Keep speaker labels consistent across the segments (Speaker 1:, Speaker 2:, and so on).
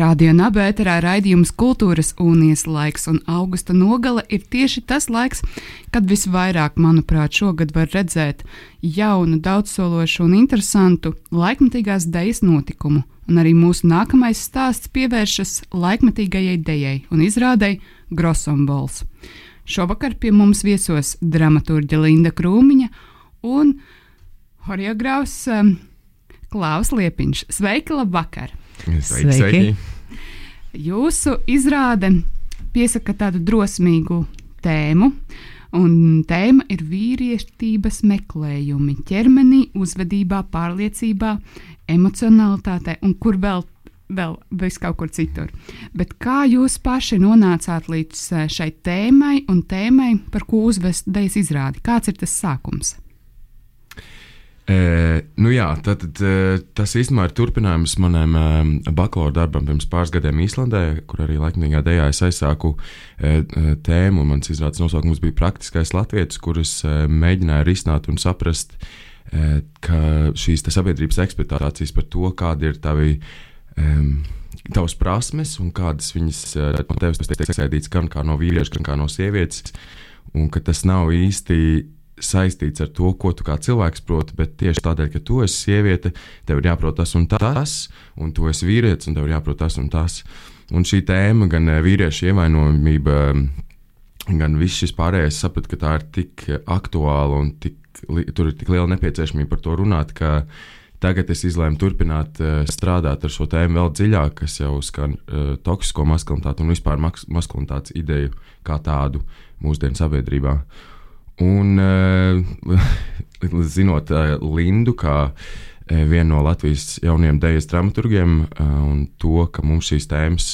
Speaker 1: Radio Nabērā raidījums Kultūras unijas laiks, un augusta nogale ir tieši tas laiks, kad visvairāk, manuprāt, šogad var redzēt jaunu, daudzsološu un interesantu laikmatīgās dejas notikumu. Un arī mūsu nākamais stāsts pievēršas laikmatīgajai dejai un izrādei Grosombols. Šovakar pie mums viesos dramaturģa Linda Krūmiņa un horeogrāfs um, Klaus Liepiņš. Sveiki, labvakar!
Speaker 2: Sveiki, sveiki.
Speaker 1: Jūsu izrāde piesaka tādu drosmīgu tēmu, un tēma ir vīrietības meklējumi ķermenī, uzvedībā, pārliecībā, emocionalitātē un kur vēl. Vēl vis kaut kur citur. Bet kā jūs paši nonācāt līdz eh, šai tēmai un tēmai, par ko uzvest dejas izrādi? Kāds ir tas sākums?
Speaker 2: E, nu jā, tad, tad, tas īstenībā ir turpinājums manam e, bakalaura darbam pirms pāris gadiem Īslandē, kur arī laikmīgā dejā es aizsāku e, tēmu. Mans izrādes nosaukums bija praktiskais latvietis, kurus mēģināju risināt un saprast, ka šīs sabiedrības ekspektācijas par to, kāda ir tavi. Tavas prasmes un kādas viņas no tevis tiek sagaidītas gan no vīrieša, gan no sievietes, un ka tas nav īsti saistīts ar to, ko tu kā cilvēks proti, bet tieši tādēļ, ka tu esi sieviete, tev ir jāprot tas un tas, un tu esi vīrietis, un tev ir jāprot tas un tas. Un šī tēma, gan eh, vīriešu ievainojamība, gan viss šis pārējais, sapratu, ka tā ir tik aktuāla un tik, tur ir tik liela nepieciešamība par to runāt, ka tagad es izlēmu turpināt uh, strādāt ar šo tēmu vēl dziļāk, kas jau skan uh, toksisko maskulinitāti un vispār maskulinitātes ideju kā tādu mūsdienu sabiedrībā. Un, uh, zinot uh, Lindu kā uh, vienu no Latvijas jaunajiem dēļas dramaturgiem, un to, ka mums šīs tēmas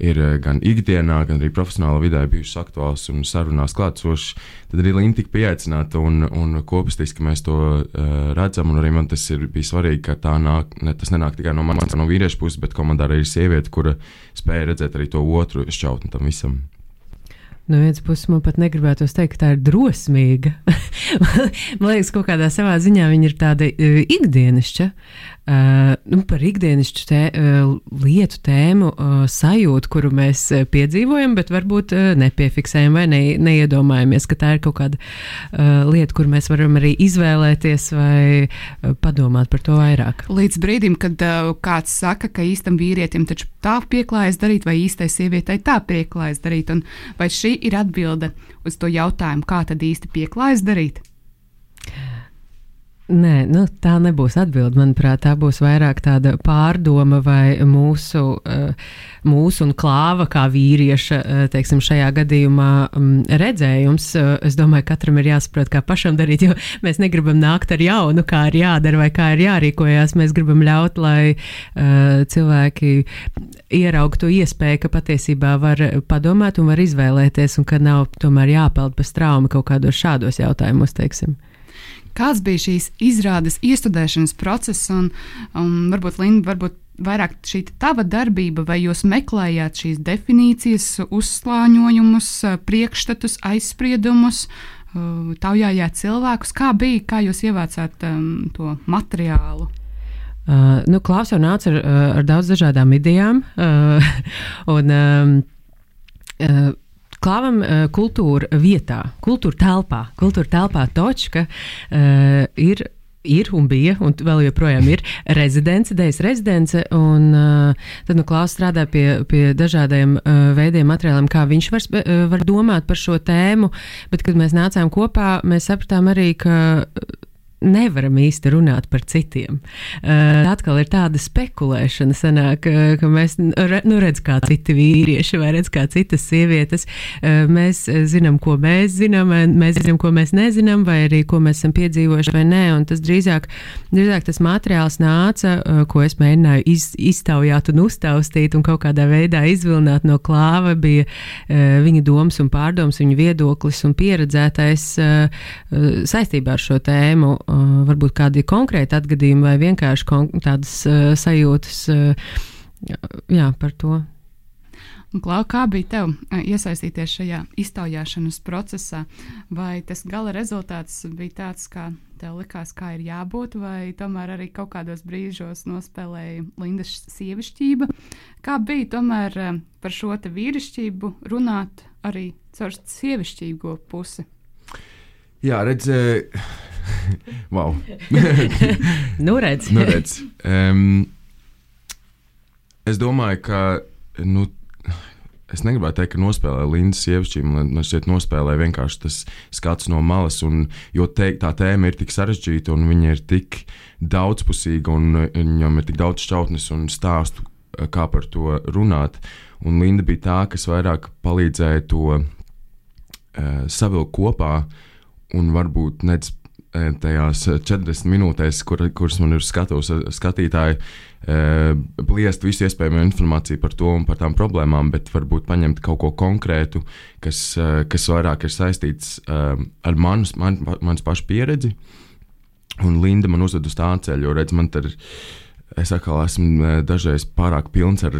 Speaker 2: ir gan ikdienā, gan arī profesionālā vidē bijušas aktuālas un sarunās klātsošas, tad arī Linda tika pieaicināta un, un kopistiski mēs to uh, redzam. Arī man tas ir bijis svarīgi, ka tā nāk, ne, tas nenāk tikai no manas, no vīriešu puses, bet komandā arī ir sieviete, kura spēja redzēt arī to otru šķautni tam visam.
Speaker 3: No vienas puses, man pat negribētos teikt, ka tā ir drosmīga. man liekas, ka kādā savā ziņā viņa ir tāda uh, ikdienišķa. Uh, nu, par ikdienišķu tē, uh, lietu tēmu uh, sajūtu, kuru mēs uh, piedzīvojam, bet varbūt uh, nepiefiksējam vai ne, neiedomājamies, ka tā ir kaut kāda uh, lieta, kur mēs varam arī izvēlēties vai uh, padomāt par to vairāk.
Speaker 1: Līdz brīdim, kad uh, kāds saka, ka īstam vīrietim taču tā pieklājas darīt, vai īstai sievietei tā pieklājas darīt, un vai šī ir atbilde uz to jautājumu, kā tad īsti pieklājas darīt?
Speaker 3: Nē, nu, tā nebūs atbilde. Manuprāt, tā būs vairāk tāda pārdoma vai mūsu, uh, mūsu un klāva kā vīrieša, uh, teiksim, šajā gadījumā um, redzējums. Uh, es domāju, katram ir jāsaprot, kā pašam darīt, jo mēs negribam nākt ar jaunu, kā ir jādara vai kā ir jārīkojās. Mēs gribam ļaut, lai cilvēki ieraugtu iespēju, ka patiesībā var padomāt un var izvēlēties, un ka nav tomēr jāpeld pa straumi kaut kādos šādos jautājumos, teiksim.
Speaker 1: Kāds bija šīs izrādes iestudēšanas process, un, un varbūt Linda, varbūt vairāk šī tava darbība, vai jūs meklējāt šīs definīcijas, uzslāņojumus, priekšstatus, aizspriedumus, taujājāt cilvēkus? Kā bija, kā jūs ievācāt um, to materiālu?
Speaker 3: Uh, nu, Klaus jau nāca ar, ar daudz dažādām idejām. Uh, un, um, uh, klāvam uh, kultūra vietā, kultūra telpā, kultūra telpā Točka uh, ir ir un bija, un vēl joprojām ir rezidents, idejas rezidents. Un, uh, tad nu, Klaus strādā pie, pie dažādiem uh, veidiem, materiāliem, kā viņš var, uh, var domāt par šo tēmu. Bet, kad mēs nācām kopā, mēs sapratām arī, ka nevaram īsti runāt par citiem. Uh, atkal ir tāda spekulēšana, sanāk, uh, ka mēs re, nu, redzam, kā citi vīrieši vai redzam, kā citas sievietes. Uh, mēs zinām, ko mēs zinām, mēs zinām, ko mēs nezinām, vai arī ko mēs esam piedzīvojuši vai nē. Un tas drīzāk, drīzāk tas materiāls nāca, uh, ko es mēģināju iz, iztaujāt un uztaustīt un kaut kādā veidā izvilināt no klāva, bija uh, viņa domas un pārdomas, viņa viedoklis un pieredzētais uh, uh, saistībā ar šo tēmu varbūt kādi konkrēti atgadījumi vai vienkārši tādas uh, sajūtas jā, par to.
Speaker 1: Klau, kā bija tev iesaistīties šajā iztaujāšanas procesā? Vai tas gala rezultāts bija tāds, kā tev likās, kā ir jābūt, vai tomēr arī kaut kādos brīžos nospēlēja Lindas sievišķība? Kā bija tomēr par šo vīrišķību runāt arī caur sievišķīgo pusi?
Speaker 2: Jā, redzēju wow.
Speaker 3: nu, redz.
Speaker 2: nu, redz. Um, es domāju, ka. Nu, Es negribētu teikt, ka nospēlēja Lindas sievišķīm. Man šķiet, nospēlēja vienkārši tas skats no malas. Un, jo te, tā tēma ir tik sarežģīta, un viņa ir tik daudzpusīga, un viņam ir tik daudz šķautnes un stāstu, kā par to runāt. Un Linda bija tā, kas vairāk palīdzēja to uh, savilkt kopā, un varbūt Eh, tajās 40 eh, minūtēs, kur, kuras man ir skatos, eh, skatītāji, bliest visu iespējamo informāciju par to un par tām problēmām, bet varbūt paņemt kaut ko konkrētu, kas, kas vairāk ir saistīts ar manas, man, manas pašu pieredzi. Un Linda man uzved uz tā ceļa, jo redz, man tur ir. Es atkal esmu dažreiz pārāk pilns ar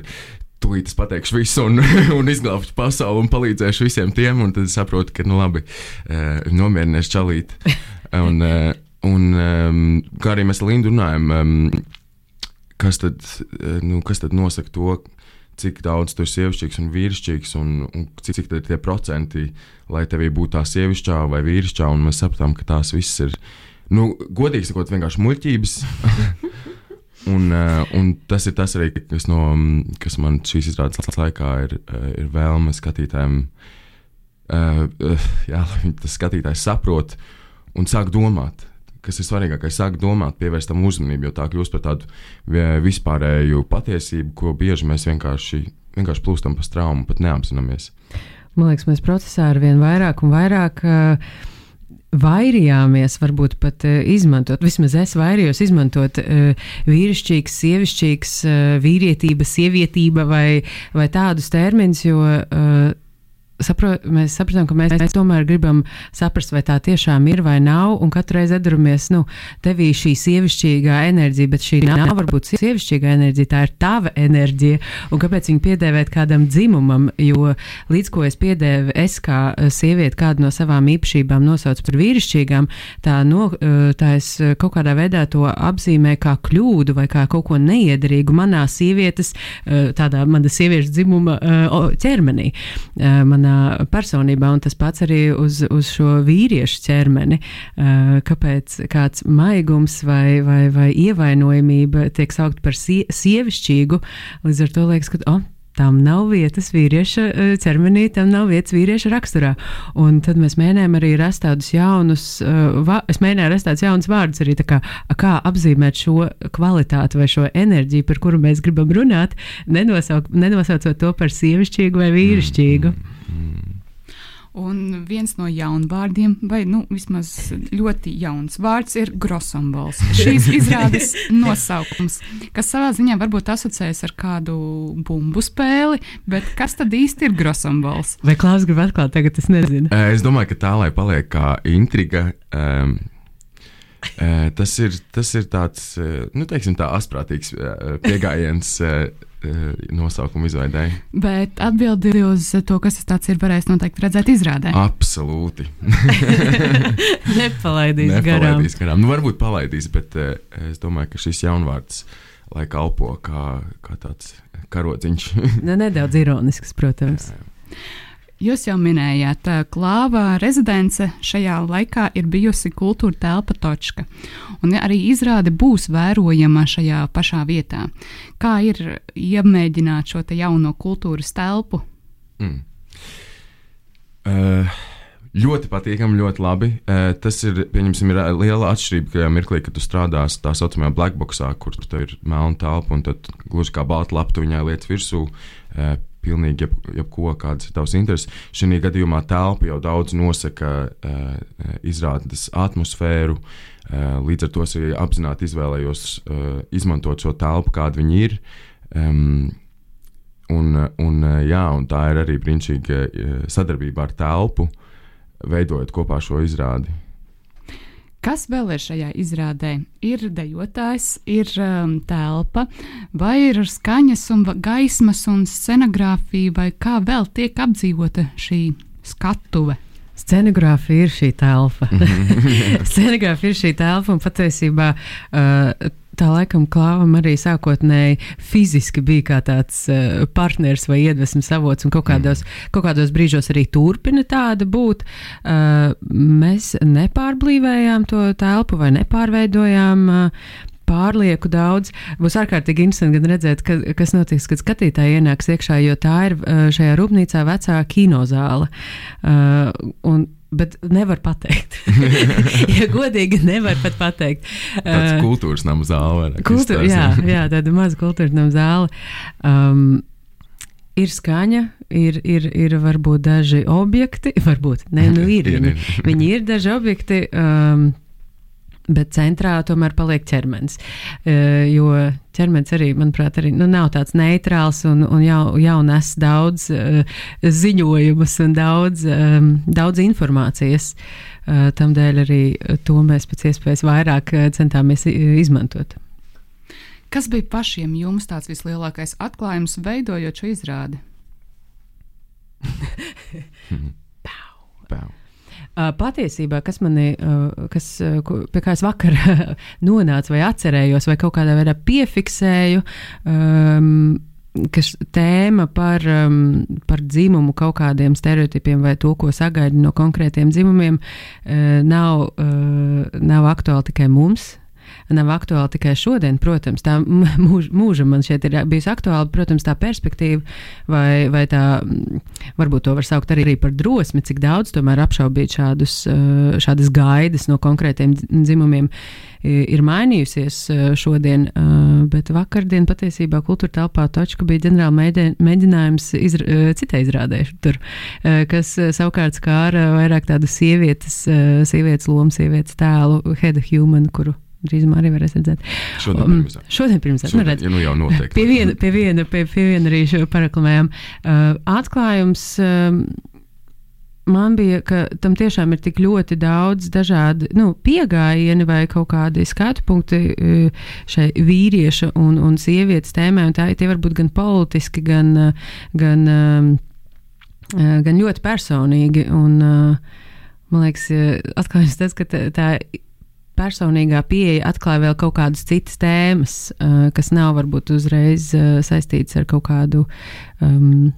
Speaker 2: tūlīt es pateikšu visu, un, un izglābšu pasauli, un palīdzēšu visiem tiem. Tad es saprotu, ka, nu, labi, nomierinies čalīt. Un, eh, un ehm, kā arī mēs ar Lindu runājam, ehm, kas tad, eh, nu, kas tad nosaka to, cik daudz tu esi sievišķīgs un vīrišķīgs, un, un cik, cik ir tie procenti, lai tevī būtu tā sievišķā vai vīrišķā, un mēs sapratām, ka tās visas ir, nu, godīgi sakot, vienkārši muļķības. un, uh, un tas ir tas arī, kas, no, kas man šīs izrādes laikā ir, ir vēlme skatītājiem, jā, lai tas skatītājs saprotu un sāk domāt. Kas ir svarīgākais, sāk domāt, pievērst tam uzmanību, jo tā kļūst par tādu vispārēju patiesību, ko bieži mēs vienkārši, vienkārši plūstam pa straumu, pat neapzināmies.
Speaker 3: Man liekas, mēs procesā ar vien vairāk un vairāk. Uh, vairījāmies, varbūt pat uh, izmantot, vismaz es vairījos izmantot vīrišķīgs, sievišķīgs, vīrietība, sievietība vai, vai tādus terminus, jo sapro, mēs sapratām, ka mēs, mēs tomēr gribam saprast, vai tā tiešām ir vai nav. Un katru reizi atduramies, nu, tevī šī sievišķīgā enerģija, bet šī nav varbūt sievišķīgā enerģija, tā ir tava enerģija. Un kāpēc viņu piedēvēt kādam dzimumam? Jo līdz ko es piedēvu, es kā eh, sieviete kādu no savām īpašībām nosaucu par vīrišķīgām, tā, no, eh, tā es kaut kādā veidā to apzīmēju kā kļūdu vai kā kaut ko neiederīgu manā sievietes, eh, tādā mana sieviešu dzimuma ķermenī. Manā manā personībā, un tas pats arī uz, uz šo vīriešu ķermeni. Kāpēc kāds maigums vai, vai, vai ievainojamība tiek saukt par sie, sievišķīgu, līdz ar to liekas, ka. Oh, tam nav vietas vīrieša ķermenī, tam nav vietas vīrieša raksturā. Un tad mēs mēģinājām arī rast tādus jaunus, uh, es mēģināju rast tādus jaunus vārdus arī, kā, kā apzīmēt šo kvalitāti vai šo enerģiju, par kuru mēs gribam runāt, nenosauc, nenosaucot to par sievišķīgu vai vīrišķīgu. Mm.
Speaker 1: Un viens no jaunvārdiem, vai nu, vismaz ļoti jauns vārds, ir grosombols. Šīs izrādes nosaukums, kas savā ziņā varbūt asociējas ar kādu bumbu spēli, bet kas tad īsti ir grosombols?
Speaker 3: Vai Klaus grib atklāt, tagad es nezinu?
Speaker 2: Es domāju, ka tā lai paliek kā intriga. Um, tas, ir, tas ir tāds, nu, teiksim, tā asprātīgs pieejams nosaukumu izveidēji.
Speaker 1: Bet atbildi uz to, kas tas ir, varēs noteikti redzēt izrādē.
Speaker 2: Absolūti.
Speaker 3: Nepalaidīs,
Speaker 2: Nepalaidīs garām. garām. Nu, varbūt palaidīs, bet es domāju, ka šis jaunvārds lai kalpo kā, kā tāds karodziņš.
Speaker 3: nu, nedaudz ironisks, protams. Jā.
Speaker 1: Jūs jau minējāt, klāva rezidence šajā laikā ir bijusi kultūra telpa Točka, un arī izrāde būs vērojama šajā pašā vietā. Kā ir iemēģināt šo jauno kultūras telpu? Mm.
Speaker 2: Uh, Ļoti patīkami, ļoti labi. Uh, tas ir, pieņemsim, ir liela atšķirība, ka mirklī, kad tu strādā tā saucamajā blackboxā, kur tur ir melna telpa, un tad gluži kā balta lapa, tu viņai liec virsū. Uh, pilnīgi jeb, jebko, kādas ir tavas intereses. Šajā gadījumā telpa jau daudz nosaka uh, izrādes atmosfēru. Uh, līdz ar to es arī apzināti izvēlējos uh, izmantot šo telpu, kāda viņi ir. Um, un, un, jā, un tā ir arī brīnišķīga sadarbība ar telpu. Veidojot kopā šo izrādi.
Speaker 1: Kas vēl ir šajā izrādē? Ir dejotājs, ir um, telpa, vai ir skaņas, un gaismas un scenogrāfija, vai kā vēl tiek apdzīvota šī skatuve?
Speaker 3: Scenogrāfija ir šī telpa. Scenogrāfija ir šī telpa, un patiesībā uh, tā laikam klāvam arī sākotnēji fiziski bija kā tāds uh, partners vai iedvesmas avots, un kaut kādos, mm. kaut kādos brīžos arī turpina tāda būt. Uh, mēs nepārblīvējām to telpu vai nepārveidojām. Uh, pārlieku daudz. Būs ārkārtīgi interesanti redzēt, ka, kas notiks, kad skatītāji ienāks iekšā, jo tā ir šajā rūpnīcā vecā kinozāle. Uh, un Bet nevar pateikt. ja godīgi, nevar pat pateikt.
Speaker 2: Tāds uh, kultūras nama zāle.
Speaker 3: Kultūra, jā, jā, tāda maza kultūras nama zāle. Um, ir skaņa, ir, ir, ir varbūt daži objekti, varbūt ne, nu ir, viņi, viņi ir daži objekti. Um, bet centrā tomēr paliek ķermenis. Uh, jo ķermenis arī, manuprāt, arī, nu, nav tāds neitrāls un, un jau, jau nes daudz uh, ziņojumus un daudz, um, daudz informācijas. Tādēļ arī to mēs pēc iespējas vairāk centāmies izmantot.
Speaker 1: Kas bija pašiem jums tāds vislielākais atklājums, veidojot šo izrādi?
Speaker 2: Pau. Pau.
Speaker 3: Patiesībā, kas manī, kas, pie kā es vakar nonācu vai atcerējos, vai kaut kādā veidā piefiksēju, um, ka tēma par, um, par dzimumu, kaut kādiem stereotipiem vai to, ko sagaida no konkrētiem dzimumiem, uh, nav, uh, nav aktuāli tikai mums, nav aktuāli tikai šodien. Protams, tā mūž, mūža man šeit ir bijusi aktuāla, protams, tā perspektīva, vai, vai tā, varbūt to var saukt arī par drosmi, cik daudz tomēr apšaubīt šādus, šādas gaidas no konkrētiem dzimumiem ir mainījusies šodien, bet vakardien patiesībā kultūra telpā Točka bija ģenerāla mēģinājums izra, citai izrādē, tur, kas savukārt skāra vairāk tādu sievietes, sievietes lomu, sievietes tēlu, head human, kuru drīzumā arī varēs redzēt.
Speaker 2: Šodien um, pirms.
Speaker 3: Šodien pirms.
Speaker 2: Šodien, nu, redz, ja nu jau noteikti.
Speaker 3: Pie viena, pie viena, pie, pie viena arī šo paraklamējām. Uh, atklājums. Um, Man bija, ka tam tiešām ir tik ļoti daudz dažādu nu, pieejami vai kaut kādi skatu punkti uh, šai vīrieša un, un sievietes tēmai. Un tā, tie var būt gan politiski, gan, uh, gan, um, uh, gan ļoti personīgi. Un, man liekas, atklājums tas, ka tā, tā personīgā pieeja atklāja vēl kaut kādas citas tēmas, uh, kas nav varbūt uzreiz uh, saistītas ar kaut kādu um,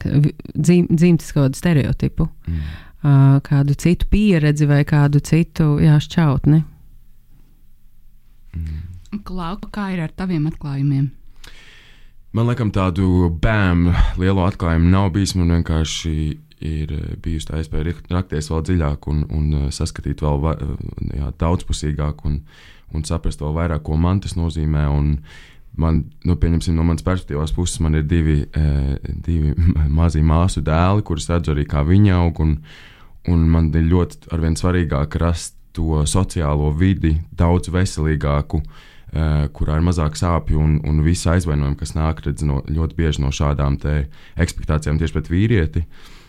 Speaker 3: dzim, dzimtas kaut kādu stereotipu, mm. uh, kādu citu pieredzi vai kādu citu jā, šķautni.
Speaker 1: Mm. Klau, kā ir ar taviem atklājumiem?
Speaker 2: Man liekas, tādu bēmu lielu atklājumu nav bijis. Man vienkārši ir eh, bijusi tā iespēja rakties vēl dziļāk un, un eh, saskatīt vēl va, eh, jā, daudzpusīgāk un, un saprast vēl vairāk, ko man tas nozīmē. Man, nu, pieņemsim, no manas perspektīvas puses, man ir divi, divi mazi māsu dēli, kurus redzu arī kā viņi aug. Un, un man ir ļoti arvien svarīgāk rast to sociālo vidi daudz veselīgāku, kurā ir mazāk sāpju un, un visi aizvainojumi, kas nāk redz, no, ļoti bieži no šādām ekspektācijām tieši pret vīrieti. Uh,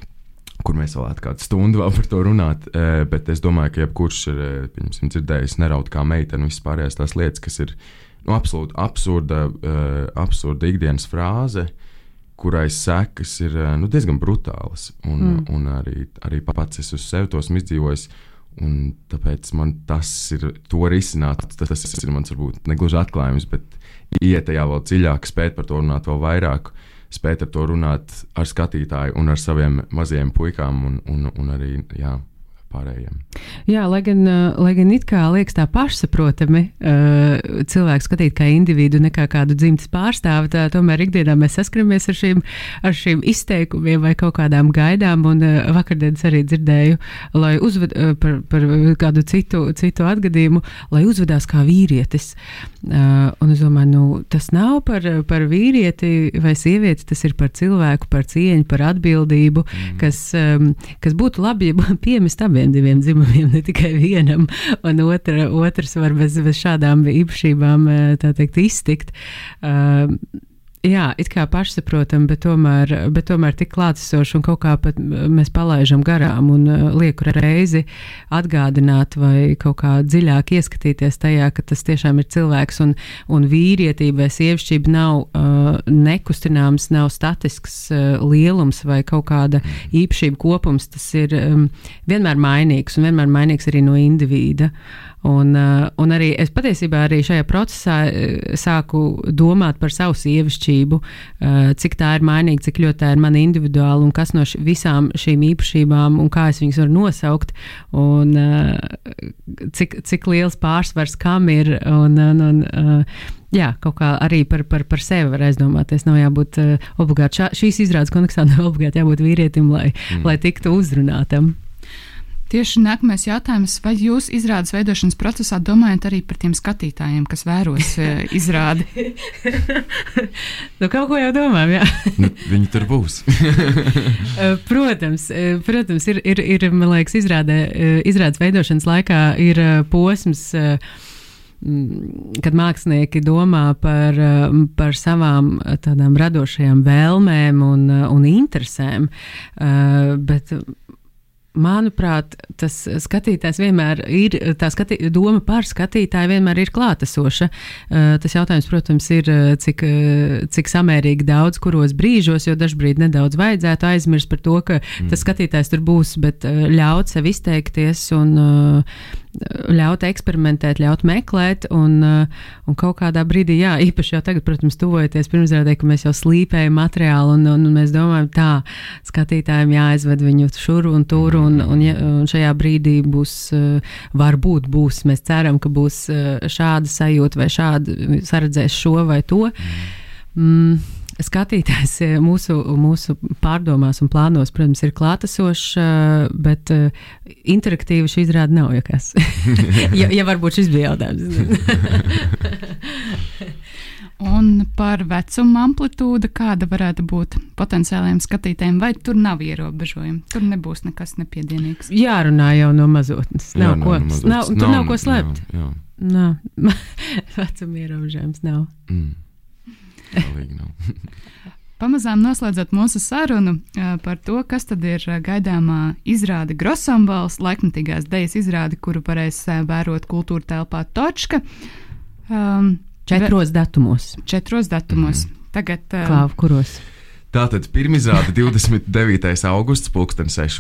Speaker 2: kur mēs vēl kādu stundu vēl par to runāt. Eh, bet es domāju, ka jebkurš ir eh, dzirdējis neraut kā meitene vispārējās tās lietas, kas ir nu, absolūti absurda, eh, absurda ikdienas frāze, kurai sekas ir nu, diezgan brutālas. Un, mm. un arī, arī pats es uz sevi tos izdzīvoju. Un tāpēc man tas ir to risināt. Tas, tas ir mans, varbūt, negluži atklājums, bet iet tajā vēl dziļāk, spēt par to runāt vēl vairāk. Uh, spēt ar to runāt ar skatītāju un ar saviem mazajiem puikām un, un, un arī jā, pārējiem.
Speaker 3: Jā, lai gan, lai gan it kā liekas tā pašsaprotami uh, cilvēku skatīt kā individu, nekā kādu dzimtas pārstāvi, tā tomēr ikdienā mēs saskaramies ar šīm, ar šīm izteikumiem vai kaut kādām gaidām. Un uh, vakardienas arī dzirdēju, lai uzved, par, par kādu citu, citu atgadījumu, lai uzvedās kā vīrietis. Un es domāju, nu, tas nav par, par vīrieti vai sievieti, tas ir par cilvēku, par cieņu, par atbildību, mm. kas, kas būtu labi, ja piemest abiem abiem diviem dzimumiem, ne tikai vienam, un otra, otrs var bez, bez šādām īpašībām teikt, iztikt. Uh, Jā, it kā pašsaprotami, bet tomēr, bet tomēr tik klātesoši un kaut kā pat mēs palaidām garām un uh, lieku reizi atgādināt vai kaut kā dziļāk ieskatīties tajā, ka tas tiešām ir cilvēks un, un vīrietība vai sievišķība nav uh, nekustināms, nav statisks uh, lielums vai kaut kāda īpašība kopums. Tas ir um, vienmēr mainīgs un vienmēr mainīgs arī no indivīda. Un, uh, un arī es patiesībā arī šajā procesā uh, sāku domāt par savu sievišķību, uh, cik tā ir mainīga, cik ļoti tā ir mana individuāla un kas no š, visām šīm īpašībām un kā es viņas varu nosaukt, un cik, cik liels pārsvars kam ir. Un, un, un, Jā, kaut kā arī par, par, par sevi var aizdomāties. Nav jābūt uh, obligāti šā, šīs izrādes kontekstā, nav obligāti jābūt vīrietim, lai, mm. lai tiktu uzrunātam.
Speaker 1: Tieši nākamais jautājums, vai jūs izrādes veidošanas procesā domājat arī par tiem skatītājiem, kas vēros eh, izrādi?
Speaker 3: nu, kaut ko jau domājam, jā.
Speaker 2: nu, viņi tur būs.
Speaker 3: Eh, protams, eh, protams ir, ir, ir, man liekas, izrādē, izrādes veidošanas laikā ir posms kad mākslinieki domā par, par savām tādām radošajām vēlmēm un, un interesēm. Bet Manuprāt, tas skatītājs vienmēr ir, tā skatī, doma par skatītāju vienmēr ir klātesoša. Uh, tas jautājums, protams, ir, cik, cik samērīgi daudz, kuros brīžos, jo dažbrīd nedaudz vajadzētu aizmirst par to, ka mm. tas skatītājs tur būs, bet ļaut sev izteikties un ļaut eksperimentēt, ļaut meklēt. Un, uh, un kaut kādā brīdī, jā, īpaši jau tagad, protams, tuvojoties pirmsrādē, ka mēs jau slīpējam materiālu un, un, un mēs domājam, tā skatītājiem jāizved viņu šur un tur. Un, un, un šajā brīdī būs, uh, varbūt būs, mēs ceram, ka būs uh, šāda sajūta vai šāda saredzēs šo vai to. Mm skatītājs eh, mūsu, mūsu pārdomās un plānos, protams, ir klātesošs, eh, bet eh, interaktīvi šī izrāda nav jokas. ja, ja varbūt šis bija jautājums.
Speaker 1: Un par vecuma amplitūdu, kāda varētu būt potenciāliem skatītājiem, vai tur nav ierobežojumi? Tur nebūs nekas nepiedienīgs.
Speaker 3: Jārunā jau no mazotnes. Nav, jā, ko, no mazotnes. Nav, nav, nav ko slēpt. Jā, jā. Nav. vecuma ierobežojums nav. Mm.
Speaker 2: Galīgi nav.
Speaker 1: Pamazām noslēdzot mūsu sarunu par to, kas tad ir gaidāmā izrāde Grosambals, laikmatīgās dejas izrāde, kuru varēs vērot kultūra telpā Točka.
Speaker 3: Um, četros datumos.
Speaker 1: Četros datumos. Mm. Tagad.
Speaker 3: Um, Klāv, kuros?
Speaker 2: Tātad pirmizrāde 29. augusts, pulksten 6.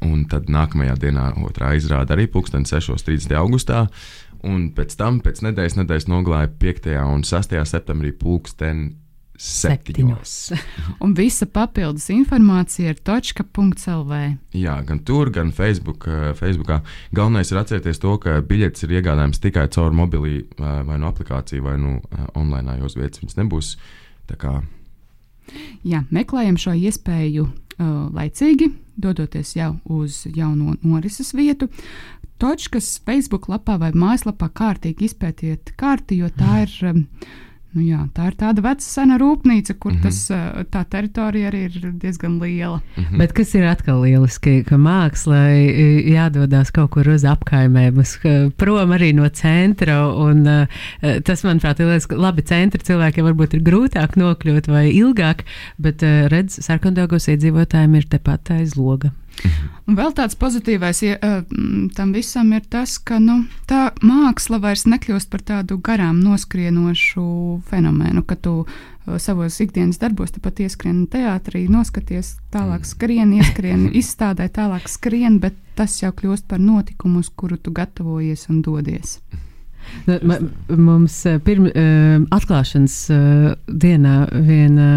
Speaker 2: un tad nākamajā dienā otrā izrāde arī pulksten 6.30. augustā. Un pēc tam, pēc nedēļas, nedēļas nogalē 5. un 6. septembrī pulksten septiņos.
Speaker 1: un visa papildus informācija ir točka.lv.
Speaker 2: Jā, gan tur, gan Facebook, eh, Facebookā. Galvenais ir atcerēties to, ka biļetes ir iegādājams tikai caur mobilī eh, vai no aplikāciju vai no eh, online, jo uz vietas viņas nebūs.
Speaker 1: Jā, meklējam šo iespēju uh, laicīgi, dodoties jau uz jauno norises vietu. Točkas Facebook lapā vai mājaslapā kārtīgi izpētiet kārti, jo tā ir. Um, Nu jā, tā ir tāda veca sena rūpnīca, kur mm -hmm. tas, uh, tā teritorija arī ir diezgan liela.
Speaker 3: Mm -hmm. Bet kas ir atkal lieliski, ka mākslai jādodas kaut kur uz apkaimēm, uz, prom arī no centra. Un, uh, tas, manuprāt, ir lieliski. Labi, centra cilvēkiem varbūt ir grūtāk nokļūt vai ilgāk, bet uh, redz, sarkandāgos iedzīvotājiem ir tepat aiz loga.
Speaker 1: Un vēl tāds pozitīvais ja, tam visam ir tas, ka nu, tā māksla vairs nekļūst par tādu garām noskrienošu fenomenu, ka tu savos ikdienas darbos pat ieskrien teātrī, noskaties, tālāk skrien, ieskrien, izstādē, tālāk skrien, bet tas jau kļūst par notikumu, uz kuru tu gatavojies un dodies.
Speaker 3: Ma, mums pirm, uh, atklāšanas uh, dienā viena,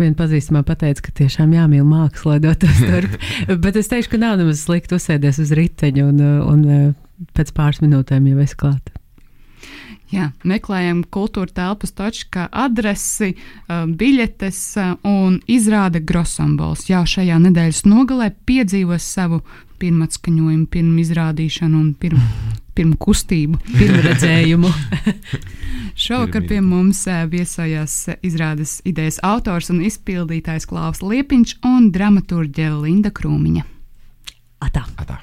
Speaker 3: viena pazīstamā pateica, ka tiešām jāmīl māksla, lai dotos turp. Bet es teikšu, ka nav nemaz slikti uzsēties uz riteņa un, un pēc pāris minūtēm jau esi klāta.
Speaker 1: Jā, meklējam kultūra telpas točka adresi, biļetes un izrāda Grossambols. Jā, šajā nedēļas nogalē piedzīvos savu pirmatskaņojumu, pirmu izrādīšanu un pirmu, pirmu kustību,
Speaker 3: pirmu redzējumu.
Speaker 1: Šovakar pie mums viesojās izrādes idejas autors un izpildītājs Klaus Liepiņš un dramaturģe Linda Krūmiņa.
Speaker 3: Atā!
Speaker 2: Atā.